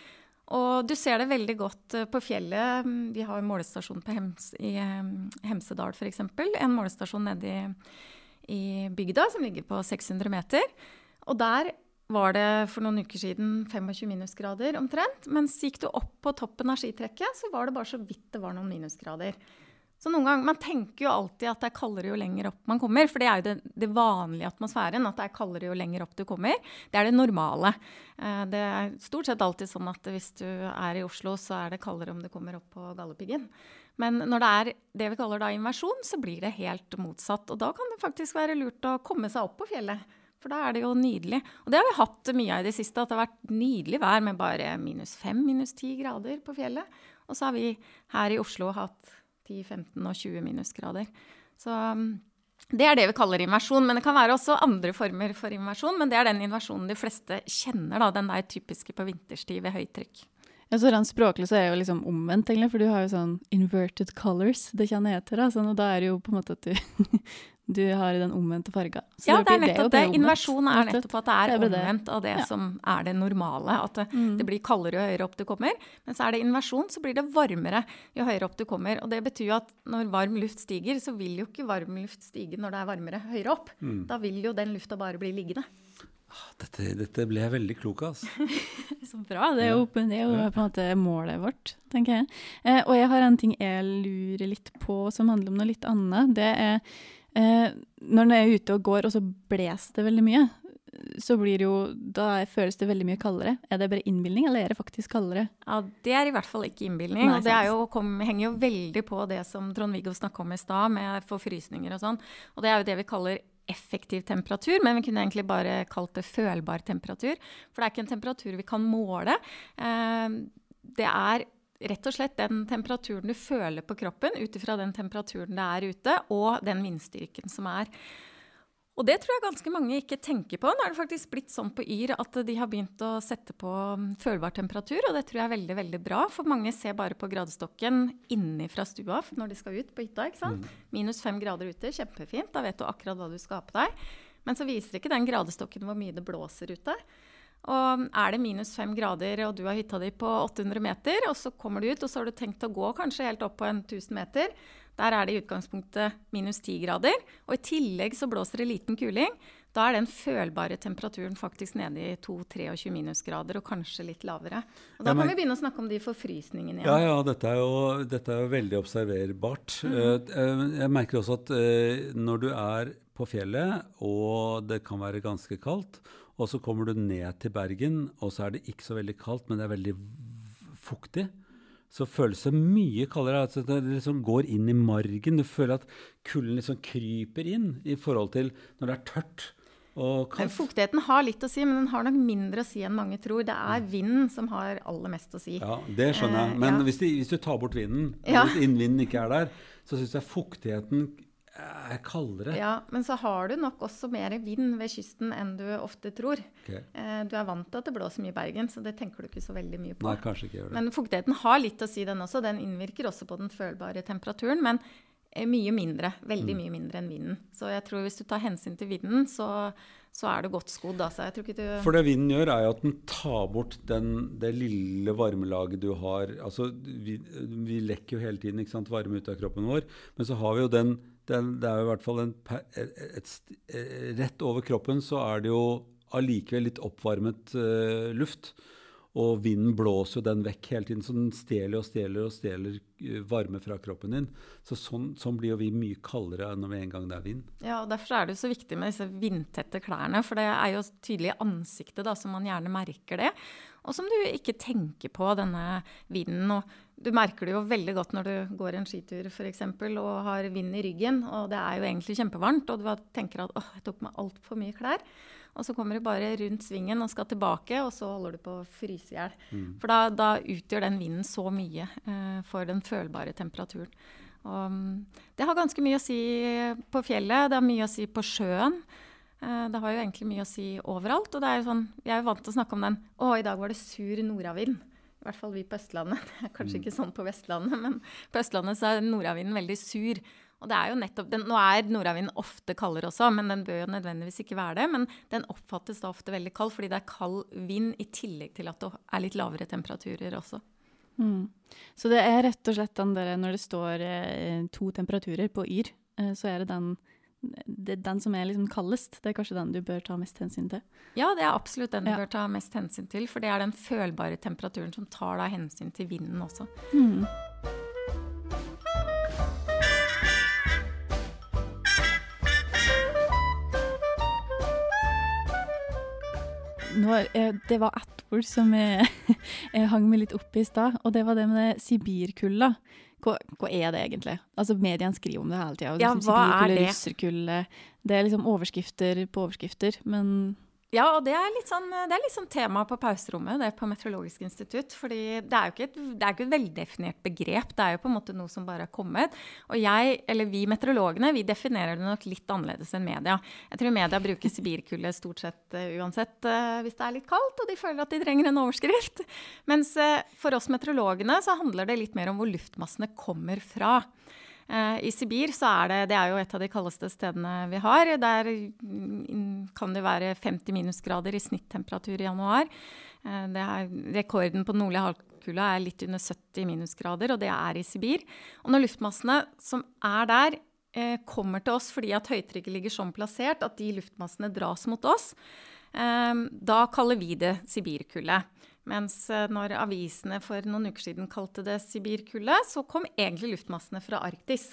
Og du ser det veldig godt eh, på fjellet. Vi har målestasjon Hems, i eh, Hemsedal f.eks. En målestasjon nede i, i, bygda som ligger på 600 meter. Og der var det for noen uker siden 25 minusgrader omtrent. Mens gikk du opp på toppen av skitrekket, så var det bare så vidt det var noen minusgrader. Så noen ganger, Man tenker jo alltid at det er kaldere jo lenger opp man kommer. For det er jo det, det vanlige atmosfæren, at det er kaldere jo lenger opp du kommer. Det er det normale. Eh, det er stort sett alltid sånn at hvis du er i Oslo, så er det kaldere om du kommer opp på Galdhøpiggen. Men når det er det vi kaller da inversjon, så blir det helt motsatt. Og da kan det faktisk være lurt å komme seg opp på fjellet. For da er det jo nydelig. Og det har vi hatt mye av i det siste. At det har vært nydelig vær med bare minus fem, minus ti grader på fjellet. Og så har vi her i Oslo hatt 10-15 og 20 minusgrader. Så um, det er det vi kaller inversjon. Men det kan være også andre former for inversjon. Men det er den inversjonen de fleste kjenner, da, den der typiske på vinterstid ved høytrykk. Ja, så Rent språklig så er det jo liksom omvendt, egentlig, for du har jo sånn inverted colors, det kjenner jeg til. Sånn, og da er det jo på en måte at du du har den omvendte farga. ja, det er nettopp det. Inversjon er nettopp at det er omvendt av det ja. som er det normale. At det, mm. det, blir kaldere jo høyere opp du kommer. Men så er det inversjon, så blir det varmere jo høyere opp du kommer. Og det betyr jo at når varm luft stiger, så vil jo ikke varm luft stige når det er varmere høyere opp. Mm. Da vil jo den lufta bare bli liggende. Ah, dette, dette, ble jeg veldig klok av. Altså. så bra. Det er, jo, det er jo, på en måte målet vårt, tenker jeg. Eh, og jeg har en ting jeg lurer litt på som handler om noe litt annet. Det er Eh, når den er ute og går, og så blåser det veldig mye, så blir det jo Da føles det veldig mye kaldere. Er det bare innbilning, eller er det faktisk kaldere? Ja, Det er i hvert fall ikke innbilning. og det jo, kom, henger jo veldig på det som Trond-Viggo snakka om i stad, med forfrysninger og sånn. Og det er jo det vi kaller effektiv temperatur, men vi kunne egentlig bare kalt det følbar temperatur. For det er ikke en temperatur vi kan måle. Eh, det er rett og slett den temperaturen du føler på kroppen ut ifra den temperaturen det er ute, og den vindstyrken som er. Og det tror jeg ganske mange ikke tenker på. Nå er det faktisk blitt sånn på Yr at de har begynt å sette på um, følbar temperatur, og det tror jeg er veldig veldig bra. For mange ser bare på gradestokken innifra stua når de skal ut på hytta. ikke sant? Mm. Minus fem grader ute, kjempefint. Da vet du akkurat hva du skal ha på deg. Men så viser ikke den gradestokken hvor mye det blåser ute. Og er det minus fem grader, og du har hytta di på 800 meter, og så kommer du ut, og så har du tenkt å gå kanskje helt opp på en 1000 meter. Der er det i utgangspunktet minus 10 grader. Og i tillegg så blåser det liten kuling. Da er den følbare temperaturen faktisk nede i 2-23 minusgrader, og kanskje litt lavere. Og da Ja, men- kan vi begynne å snakke om de forfrysningene igjen. Ja, ja, dette er jo, dette er jo veldig observerbart. Mm -hmm. jeg merker også at eh, når du er på fjellet, og det kan være ganske kaldt, og så kommer du ned til Bergen, og så er det ikke så veldig kaldt, men det er veldig fuktig, så føles det mye kaldere. Altså det liksom går inn i margen. Du føler at kulden liksom kryper inn i forhold til når det er tørt og kaldt. Fuktigheten har litt å si, men den har nok mindre å si enn mange tror. Det er vinden som har aller mest å si. Ja, det skjønner jeg. Eh, Men ja. hvis, de, hvis du tar bort vinden, Ja. hvis innvinden ikke er der, så syns jeg fuktigheten er kaldere. Ja, Men så har du nok også mer vind ved kysten enn du ofte tror. Ok. Eh, Du er vant til at det blåser mye i Bergen, så det tenker du ikke så veldig mye på. Nei, kanskje ikke gjør det. Men fuktigheten har litt å si, den også. Den innvirker også på den følbare temperaturen, men eh, mye mindre. Veldig Mm. mye mindre enn vinden. Så jeg tror hvis du tar hensyn til vinden, så, så er du godt skodd. Altså. Jeg tror ikke du For det vinden gjør, er jo at den tar bort den, det lille varmelaget du har. Altså, vi, vi lekker jo hele tiden sant, varme ut av kroppen vår, men så har vi jo den, Det er jo i hvert fall en, et, et, et, st- eh, Rett over kroppen så er det jo allikevel litt oppvarmet uh, luft. Og vinden blåser jo den vekk hele tiden, så den stjeler og stjeler og stjeler eh, varme fra kroppen din. Så sånn, sånn blir jo vi mye kaldere enn vi en gang det er vind. Ja, og Derfor er det jo så viktig med disse vindtette klærne. For det er jo tydelig i ansiktet, da, som man gjerne merker det. Og som du ikke tenker på, denne vinden. Og du merker det jo veldig godt når du går en skitur f.eks. og har vind i ryggen, og det er jo egentlig kjempevarmt, og du tenker at åh, jeg tok meg altfor mye klær. Og så kommer du bare rundt svingen og skal tilbake, og så holder du på å fryse i hjel. For da, da utgjør den vinden så mye eh, for den følbare temperaturen. Og mm, det har ganske mye å si på fjellet, det har mye å si på sjøen. Eh, Det har jo egentlig mye å si overalt. Og det er jo sånn, jeg er jo vant til å snakke om den Å, i dag var det sur nordavind. I hvert fall vi på Østlandet. Det er kanskje ikke sånn på Vestlandet, men på Østlandet så er nordavinden veldig sur. Og det er jo nettopp, den, Nå er nordavinden ofte kaldere også, men den bør jo nødvendigvis ikke være det. Men den oppfattes da ofte veldig kald, fordi det er kald vind i tillegg til at det er litt lavere temperaturer også. Mm. Så det er rett og slett den der når det står eh, to temperaturer på Yr, eh, så er det den, det, den som er liksom kaldest. Det er kanskje den du bør ta mest hensyn til. Ja, det er absolutt den du Ja. bør ta mest hensyn til, for det er den følbare temperaturen som tar da hensyn til vinden også. Mm. Nå, eh, det var ett ord som jeg, jeg hang meg litt opp i i stad, og det var det med sibirkulda. Hva, hva er det egentlig? Altså, Mediene skriver om det hele tida. Ja, hva er det? Det er liksom overskrifter på overskrifter, men Ja, og det er litt sånn, det er litt sånn tema på pauserommet, det på Meteorologisk institutt. fordi det er jo ikke et, det er ikke et veldefinert begrep, det er jo på en måte noe som bare er kommet. Og jeg, eller vi meteorologene, vi definerer det nok litt annerledes enn media. Jeg tror media bruker sibirkulde stort sett uh, uansett uh, hvis det er litt kaldt, og de føler at de trenger en overskrift. Mens uh, for oss meteorologene så handler det litt mer om hvor luftmassene kommer fra. Eh, I Sibir så er det, det er jo et av de kaldeste stedene vi har. Der mm, kan det være 50 minusgrader i snittemperatur i januar. Eh, er, rekorden på den nordlige halvkula er litt under 70 minusgrader, og det er i Sibir. Og når luftmassene som er der, eh, kommer til oss fordi at høytrykket ligger sånn plassert at de luftmassene dras mot oss, da kaller vi det sibirkulde. Mens eh, når avisene for noen uker siden kalte det sibirkulde, så kom egentlig luftmassene fra Arktis.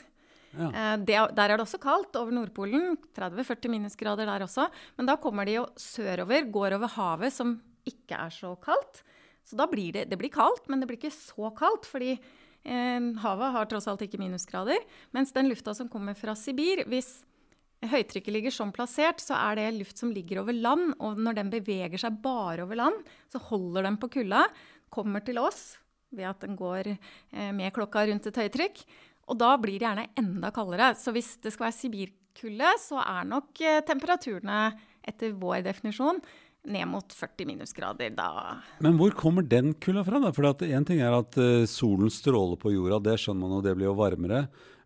Ja. Eh, Det, der er det også kaldt, over Nordpolen. 30-40 minusgrader der også. Men da kommer de jo sørover, går over havet, som ikke er så kaldt. Så da blir det, det blir kaldt, men det blir ikke så kaldt, fordi eh, havet har tross alt ikke minusgrader. Mens den lufta som kommer fra Sibir, hvis høytrykket ligger sånn plassert, så er det luft som ligger over land. Og når den beveger seg bare over land, så holder den på kulda, kommer til oss ved at den går eh, med klokka rundt et høytrykk. Og da blir det gjerne enda kaldere. Så hvis det skal være sibirkulde, så er nok eh, temperaturene etter vår definisjon ned mot 40 minusgrader. Da Men hvor kommer den kulda fra? da? For Én ting er at eh, solen stråler på jorda, det skjønner man, og det blir jo varmere.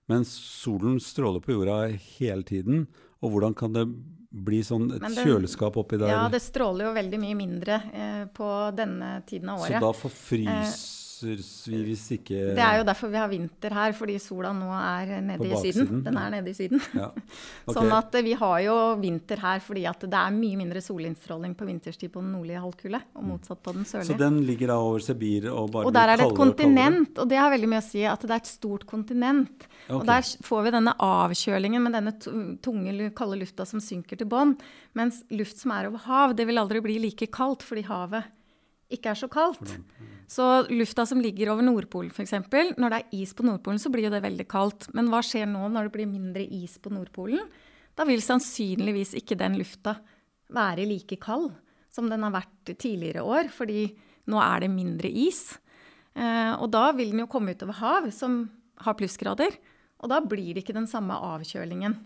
Men solen stråler på jorda hele tiden. Og hvordan kan det bli sånn et det- kjøleskap oppi der. Ja, det stråler jo veldig mye mindre eh, på denne tiden av året. så da forfryser vi hvis ikke Det er jo derfor vi har vinter her, fordi sola nå er nede i Syden. Den er nede i Syden. ja. Okay. Sånn at eh, vi har jo vinter her fordi at det er mye mindre solinnstråling på vinterstid på den nordlige halvkule, og motsatt på den sørlige. Så den ligger da over Sibir og bare Og der er det et blir og kontinent, og det har veldig mye å si at det er et stort kontinent. Ok. Og der får vi denne avkjølingen med denne tunge, kalde lufta som synker til bånn. Mens luft som er over hav, det vil aldri bli like kaldt fordi havet ikke er så kaldt. Så lufta som ligger over Nordpolen f.eks., når det er is på Nordpolen, så blir jo det veldig kaldt. Men hva skjer nå når det blir mindre is på Nordpolen? Da vil sannsynligvis ikke den lufta være like kald som den har vært tidligere år, fordi nå er det mindre is. Eh, og da vil den jo komme utover hav, som har plussgrader. Og da blir det ikke den samme avkjølingen.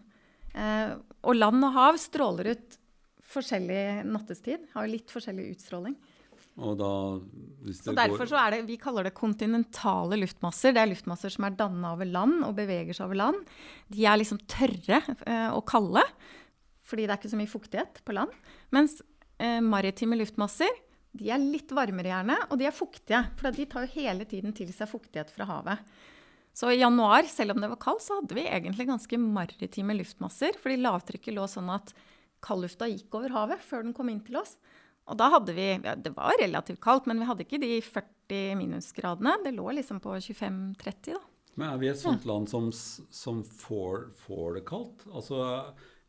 Eh, og land og hav stråler ut forskjellig nattestid, har litt forskjellig utstråling. Og da, hvis det Så derfor går så er det, Vi kaller det kontinentale luftmasser. Det er luftmasser som er danna over land og beveger seg over land. De er liksom tørre eh, og kalde, fordi det er ikke så mye fuktighet på land. Mens eh, maritime luftmasser de er litt varmere gjerne, og de er fuktige. For de tar jo hele tiden til seg fuktighet fra havet. Så i januar, selv om det var kaldt, så hadde vi egentlig ganske maritime luftmasser. Fordi lavtrykket lå sånn at kaldlufta gikk over havet før den kom inn til oss. Og da hadde vi ja, Det var relativt kaldt, men vi hadde ikke de 40 minusgradene. Det lå liksom på 25-30, da. Men er vi et sånt land som, som får, får det kaldt? Altså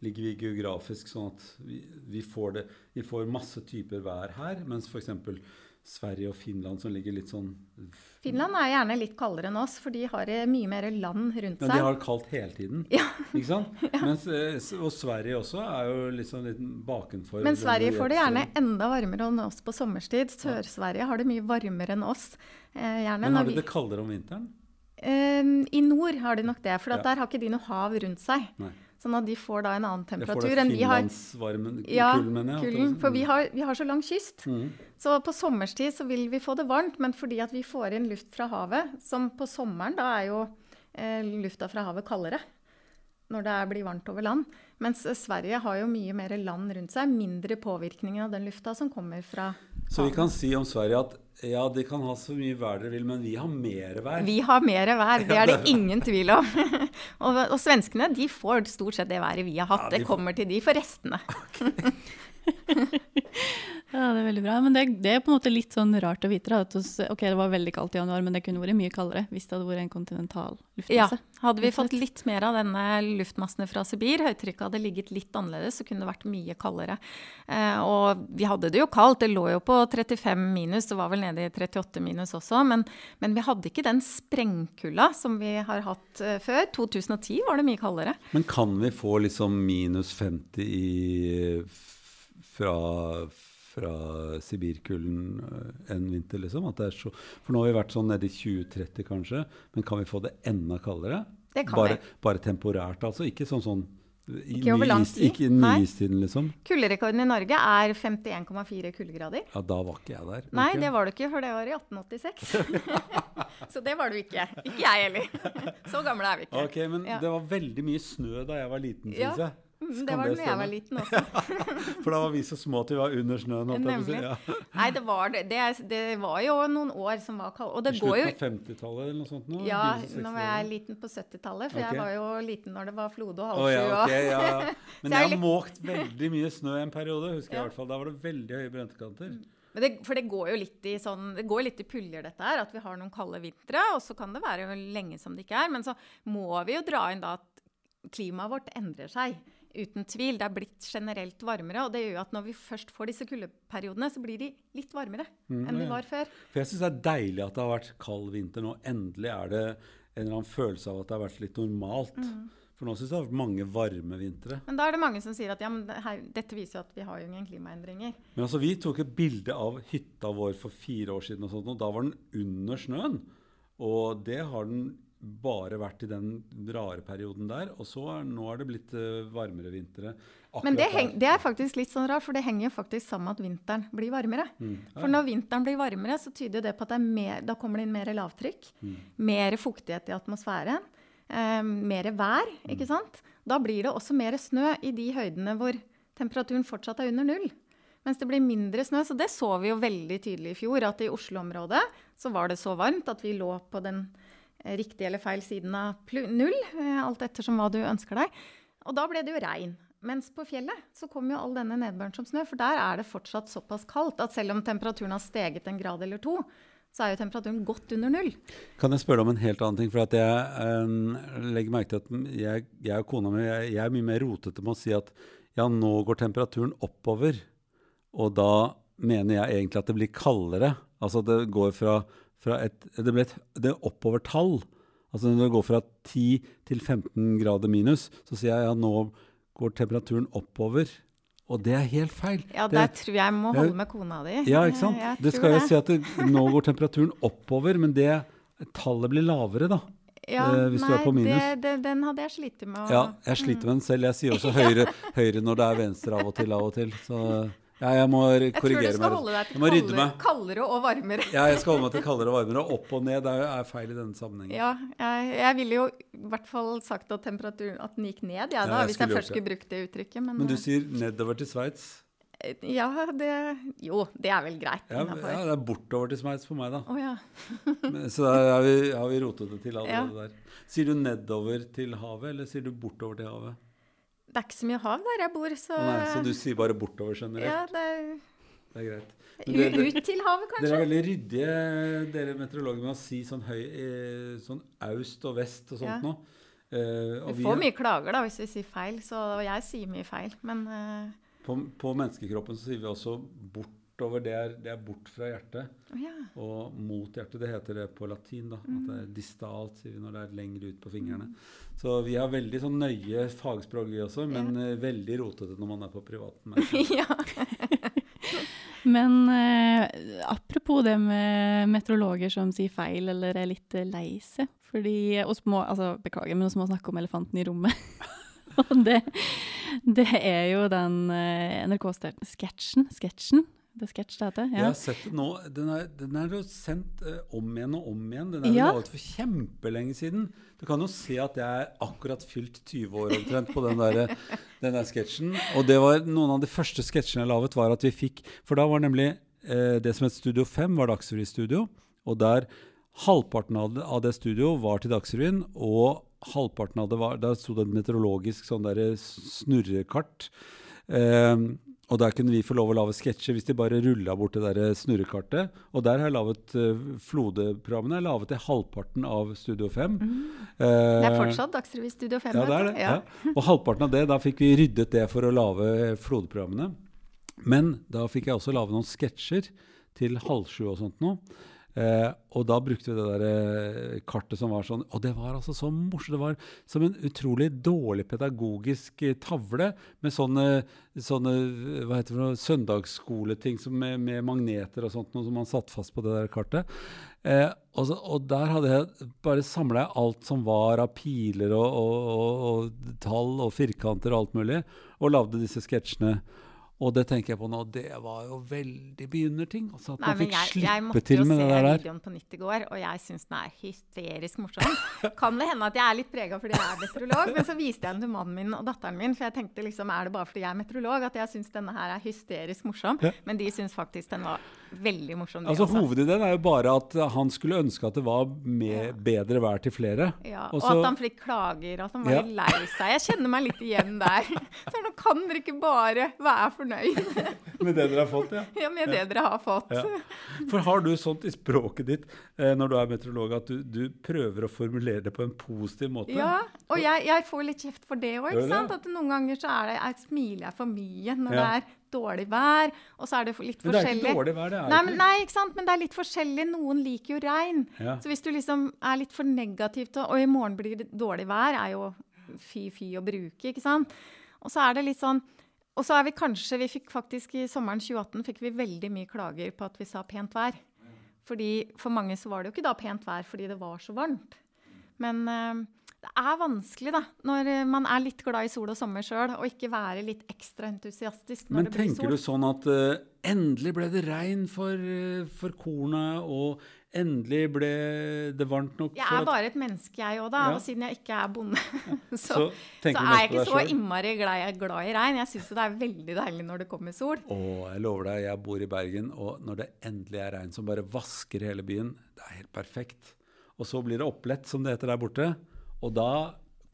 ligger vi geografisk sånn at vi, vi, får det, vi får masse typer vær her, mens f.eks. Sverige og Finland som ligger litt sånn Finland er gjerne litt kaldere enn oss, for de har eh, mye mer land rundt Men seg. de har det kaldt hele tiden. Ikke sant? Mens, eh, og Sverige også er jo sånn litt bakenfor. Men Sverige får det gjerne enda varmere enn oss på sommerstid. Sør-Sverige har det mye varmere enn oss. Eh, Men har de det kaldere om vinteren? eh, I nord har de nok det, for Ja. der har ikke de noe hav rundt seg. Nei. Sånn at de får da en annen temperatur enn vi har. finlandsvarmen Ja, kulden, mener jeg. kulden. For vi har, vi har så lang kyst. Mm. Så på sommerstid så vil vi få det varmt, men fordi at vi får inn luft fra havet, som på sommeren, da er jo eh, lufta fra havet kaldere når det blir varmt over land. Mens eh, Sverige har jo mye mer land rundt seg, mindre påvirkning av den lufta som kommer fra Så vi kan si om Sverige at ja, de kan ha så mye vær dere vil, men vi har mer vær. Vi har mer vær, det er det ingen tvil om. og, og svenskene de får stort sett det været vi har hatt. Ja, de Det får- kommer til de for restene. Ja, det er veldig bra. Men det, det er på en måte litt sånn rart å vite. Da, at hos- ok, det var veldig kaldt i januar, men det kunne vært mye kaldere hvis det hadde vært en kontinental luftmasse. Ja. Hadde vi fått litt mer av denne luftmassene fra Sibir, høytrykket hadde ligget litt annerledes, så kunne det vært mye kaldere. Eh, og vi hadde det jo kaldt, det lå jo på 35 minus, det var vel nede i 38 minus også, men, men vi hadde ikke den sprengkulda som vi har hatt eh, før. 2010 var det mye kaldere. Men kan vi få liksom minus 50 i, fra, fra Sibirkulden eh, en vinter, liksom? Så, for nå har vi vært sånn nede i 2030 kanskje, men kan vi få det enda kaldere? Det kan bare, vi. bare temporært, altså? Ikke sånn sånn i Ikke over lang tid, Ikke nyistiden, liksom? Kulderekorden i Norge er 51,4 kuldegrader. Ja, da var ikke jeg der. Nei, det var du ikke, for det var i 1886. så det var du ikke. Ikke jeg heller. Så gamle er vi ikke. Ok, men Ja. det var veldig mye snø da jeg var liten, syns Ja. jeg. Mm, Det var da jeg var liten også. For da var vi så små at vi var under snøen. Nemlig. Ja. Nei, det var, det, det, det var jo noen år som var kalde. Og det går jo slutten av 50-tallet eller noe sånt? Nå, Ja, nå var jeg liten på 70-tallet, for okay. jeg var jo liten når det var Flode og Å Oh, ja, okay, ja, ja. Men jeg har måkt veldig mye snø en periode, husker jeg i hvert fall. Da var det veldig høye brentekanter. Men det, for det går jo litt i sånn, det går litt i puljer, dette her. At vi har noen kalde vintre, og så kan det være jo lenge som det ikke er. Men så må vi jo dra inn da at klimaet vårt endrer seg. Uten tvil. Det er blitt generelt varmere. Og det gjør at når vi først får disse kuldeperiodene, så blir de litt varmere enn de var før. For jeg syns det er deilig at det har vært kald vinter nå. Endelig er det en eller annen følelse av at det har vært litt normalt. Mm. For nå syns jeg det har vært mange varme vintre. Men da er det mange som sier at ja, men det her, dette viser jo at vi har jo ingen klimaendringer. Men altså, vi tok et bilde av hytta vår for fire år siden, og sånt, og da var den under snøen. Og det har den bare vært i den rare perioden der. Og så er, nå er det blitt eh, varmere vintre. Men det, heng, det er faktisk litt sånn rart, for det henger jo faktisk sammen med at vinteren blir varmere. Mm. For når vinteren blir varmere, så tyder det på at det er mer, da kommer det inn mer lavtrykk. Mm. Mer fuktighet i atmosfæren. Eh, mer vær, Mm. ikke sant? Da blir det også mer snø i de høydene hvor temperaturen fortsatt er under null. Mens det blir mindre snø. Så det så vi jo veldig tydelig i fjor. At i Oslo-området så var det så varmt at vi lå på den eh, riktige eller feil siden av null. Eh, alt ettersom hva du ønsker deg. Og da ble det jo regn. Mens på fjellet så kom jo all denne nedbøren som snø. For der er det fortsatt såpass kaldt at selv om temperaturen har steget en grad eller to, så er jo temperaturen godt under null. Kan jeg spørre om en helt annen ting? For jeg um, legger merke til at jeg, jeg og kona mi jeg, jeg, er mye mer rotete med å si at ja, nå går temperaturen oppover. Og da mener jeg egentlig at det blir kaldere. Altså det går fra et Det ble et det oppovertall. Altså når det går fra 10 til 15 grader minus, så sier jeg ja, nå går temperaturen oppover. Og det er helt feil. Ja, der tror jeg jeg må holde med kona di. Ja, ikke sant? det skal jeg si at det, nå går temperaturen oppover, men det tallet blir lavere, da. Ja, eh, hvis nei, du er på minus. Det, det, den hadde jeg slitt med å Ja, jeg sliter med den selv. Jeg sier også høyre, høyre når det er venstre av og til, av og til. Så ja, jeg må korrigere meg. Jeg tror du skal holde deg til kaldere, kaldere, og varmere. ja, jeg skal holde meg til kaldere og varmere. Opp og ned er, er feil i denne sammenhengen. Ja, jeg, jeg ville jo i hvert fall sagt at temperaturen at den gikk ned, ja, da, ja, hvis jeg først skulle brukt det uttrykket. Men, men du eh, sier nedover til Sveits? Ja, det Jo, det er vel greit. Ja, ja det er bortover til Sveits for meg, da. Oh, ja. så har vi, har vi rotet det til allerede der. Sier du nedover til havet, eller sier du bortover til havet? Det er ikke så mye hav der jeg bor, så Nei, Så du sier bare bortover generelt? Ja, det er, det er greit. Dere, ut til havet, kanskje? Dere er veldig ryddige, dere meteorologer, med å si sånn, høy, eh, sånn aust og vest og sånt ja. noe. Uh, vi får mye klager da, hvis vi sier feil, så, jeg sier mye feil, men uh, på, på, menneskekroppen så sier vi også bort bortover, det er, det er bort fra hjertet. Oh, ja. Og mot hjertet, det heter det på latin. da, mm. At det er distalt, sier vi når det er lenger ut på fingrene. Mm. Så vi har veldig sånn nøye fagspråk, vi også, men ja. uh, veldig rotete når man er på privaten. men eh, apropos det med meteorologer som sier feil eller er litt uh, lei seg. Fordi oss må, altså Beklager, men vi må snakke om elefanten i rommet. Og det, det, er jo den NRK-sketsjen sketsjen The Sketch det heter? Ja. Jeg har sett det nå. Den er, den er jo sendt uh, om igjen og om igjen. Den er ja. laget for kjempelenge siden. Du kan jo se at jeg er akkurat fylt 20 år omtrent på den der, den der sketsjen. Og det var noen av de første sketsjene jeg laget, var at vi fikk For da var nemlig uh, det som het Studio 5, var Dagsrevy-studio. Og der halvparten av det, av det studioet var til Dagsrevyen, og halvparten av det var Der sto det et meteorologisk sånn der snurrekart. Uh, og der kunne vi få lov å lage sketsjer hvis de bare rulla bort det der snurrekartet. Og der har jeg laget uh, Flode-programmene. Jeg laget det halvparten av Studio 5. Mm. Uh, det er fortsatt Dagsrevy Studio 5. Ja, det er det. Ja. Ja. Og halvparten av det, da fikk vi ryddet det for å lage Flode-programmene. Men da fikk jeg også lage noen sketsjer til halv sju og sånt noe. Eh, og da brukte vi det der eh, kartet som var sånn Og det var altså så morsomt. Det var som en utrolig dårlig pedagogisk eh, tavle med sånne, sånne hva heter det, søndagsskoleting med, med, magneter og sånt noe som man satt fast på det der kartet. Eh, og, så, og, der hadde jeg bare samla alt som var av piler og, og, og, tall og firkanter og alt mulig, og lagde disse sketsjene. Og det tenker jeg på nå, det var jo veldig begynnerting. Altså at Nei, man fikk jeg, slippe jeg til med det der. Jeg måtte jo se videoen på nytt i går, og jeg syns den er hysterisk morsom. kan det hende at jeg er litt prega fordi jeg er meteorolog, men så viste jeg den til mannen min og datteren min, for jeg tenkte liksom, er det bare fordi jeg er meteorolog at jeg syns denne her er hysterisk morsom? Ja. Men de syns faktisk den var veldig morsom. Altså Hovedideen er jo bare at han skulle ønske at det var med, bedre vær til flere. Ja, og Også, at han fikk klager, at han var litt lei seg. Jeg kjenner meg litt igjen der. Så nå kan dere ikke bare være fornøyd. med det dere har fått, ja? Ja, med det dere har fått. Ja. For har du sånt i språket ditt eh, når du er meteorolog, at du, du, prøver å formulere det på en positiv måte? Ja, og jeg, jeg får litt kjeft for det òg. At noen ganger så er det, jeg smiler jeg for mye når ja. det er dårlig vær. Og så er det litt forskjellig. Men det er ikke dårlig vær, det er nei, men, nei, ikke sant? men det er litt forskjellig. Noen liker jo regn. Ja. Så hvis du liksom er litt for negativ til Og i morgen blir det dårlig vær, er jo fy-fy å bruke, ikke sant. Og så er det litt sånn og så er vi kanskje Vi fikk faktisk i sommeren 2018 fikk vi veldig mye klager på at vi sa pent vær. Fordi For mange så var det jo ikke da pent vær fordi det var så varmt. Men uh, det er vanskelig, da, når eh, man er litt glad i sol og sommer sjøl, og ikke være litt ekstra entusiastisk når Men det blir sol. Men tenker du sånn at uh, endelig ble det regn for, uh, for kornet, og endelig ble det varmt nok Jeg er bare et menneske, jeg òg, da. Ja. Og siden jeg ikke er bonde, så, Så så er jeg ikke så innmari glad, glad i regn. Jeg syns det er veldig deilig når det kommer sol. Å, jeg lover deg, jeg bor i Bergen, og når det endelig er regn som bare vasker hele byen, det er helt perfekt. Og så blir det opplett, som det heter der borte, og da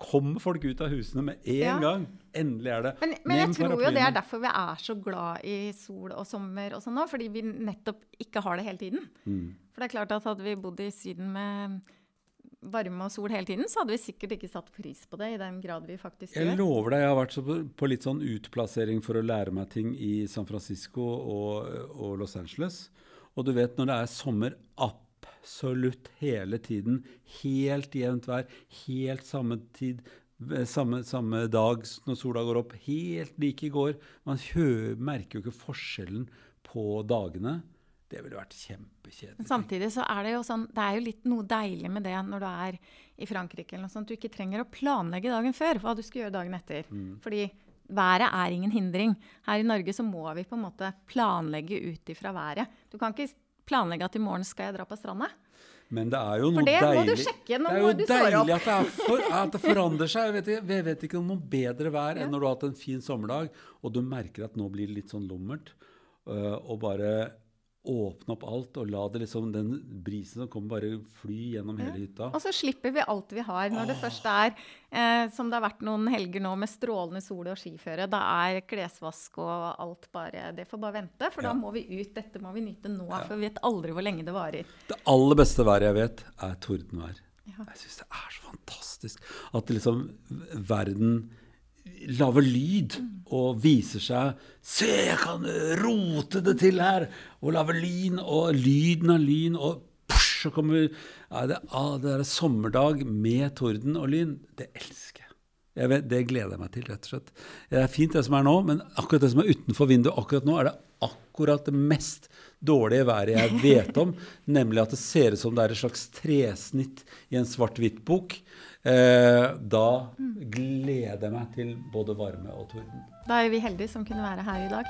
kommer folk ut av husene med en Ja. gang. Endelig er det. Men, men jeg tror jo det er derfor vi er så glad i sol og sommer og sånn nå, fordi vi nettopp ikke har det hele tiden. Mm. For det er klart at hadde vi bodd i Syden med varme og sol hele tiden, så hadde vi sikkert ikke satt pris på det i den grad vi faktisk Jeg lover deg, jeg har vært på, på litt sånn utplassering for å lære meg ting i San Francisco og, og Los Angeles. Og du vet, når det er sommer absolutt hele tiden, helt jevnt vær, helt samme tid, eh, samme, samme dag når sola går opp, helt like i går Man merker jo ikke forskjellen på dagene. Det ville vært kjempekjedelig. Samtidig så er det jo sånn, det er jo litt noe deilig med det når du er i Frankrike eller noe sånt. Du ikke trenger å planlegge dagen før hva du skal gjøre dagen etter. Fordi været er ingen hindring. Her i Norge så må vi på en måte planlegge ut ifra været. Du kan ikke planlegge at i morgen skal jeg dra på stranda. Men det er jo noe deilig For det må du sjekke når Det er jo du står opp. deilig at det, for, at det forandrer seg. Jeg vet, ikke- jeg vet ikke om noe bedre vær enn når du har hatt en fin sommerdag, og du merker at nå blir det litt sånn lummert, øh, og bare åpne opp alt og la det liksom, den brisen som kommer, bare fly gjennom hele hytta. Og så slipper vi alt vi har. Når det først er, eh, som det har vært noen helger nå, med strålende sol og skiføre, da er klesvask og alt bare Det får bare vente, for Ja. da må vi ut. Dette må vi nyte nå, for vi vet aldri hvor lenge det varer. Det aller beste været jeg vet, er tordenvær. Ja. Jeg syns det er så fantastisk at liksom verden lager lyd og viser seg Se, jeg kan rote det til her! Og lager lyn, og lyden av lyn, og push, så kommer ja, det, ah, det er sommerdag med torden og lyn. Det elsker jeg. jeg vet, det gleder jeg meg til, rett og slett. Det er fint det som er nå, men akkurat det som er utenfor vinduet akkurat nå, er det akkurat det mest dårlige været jeg vet om. nemlig at det ser ut som det er et slags tresnitt i en svart-hvitt-bok. Eh, da gleder jeg meg til både varme og torden. Da er vi heldige som kunne være her i dag.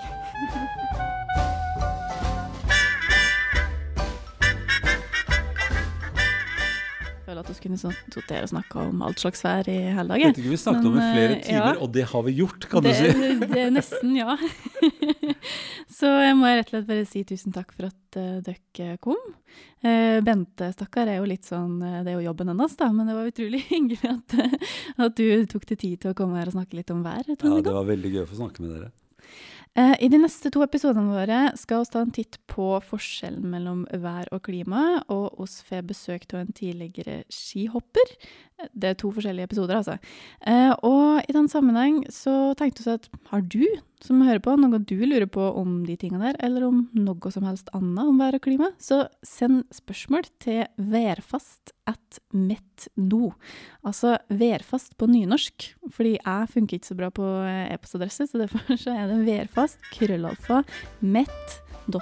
Jeg føler at vi kunne sittet og snakka om alt slags vær i hele dag. Vet ikke, Vi snakket om det i flere eh, timer, ja. og det har vi gjort, kan det, du si. Det, det er nesten, ja. Så jeg må rett og slett bare si tusen takk for at uh, dere kom. Uh, Bente, stakkar, er jo litt sånn uh, Det er jo jobben hennes, da, men det var utrolig hyggelig at, at du tok deg tid til å komme her og snakke litt om vær. Ja, Det var veldig gøy å få snakke med dere. I de neste to episodene våre skal vi ta en titt på forskjellen mellom vær og klima, og oss får besøk av en tidligere skihopper. Det er to forskjellige episoder, altså. Eh, Og i den sammenheng så tenkte vi at har du som hører på, noe du lurer på om de tingene der, eller om noe som helst annet om vær og klima, så send spørsmål til værfast at metno. Altså værfast på nynorsk, fordi jeg funker ikke så bra på eh, e-postadresse, så derfor så er det værfast krøllalfa met.no.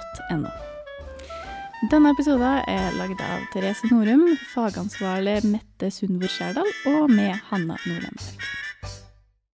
Denne episoden er lagd av Therese Norum, fagansvarlig Mette Sundvor Skjærdal og med Hanna Nordlemberg.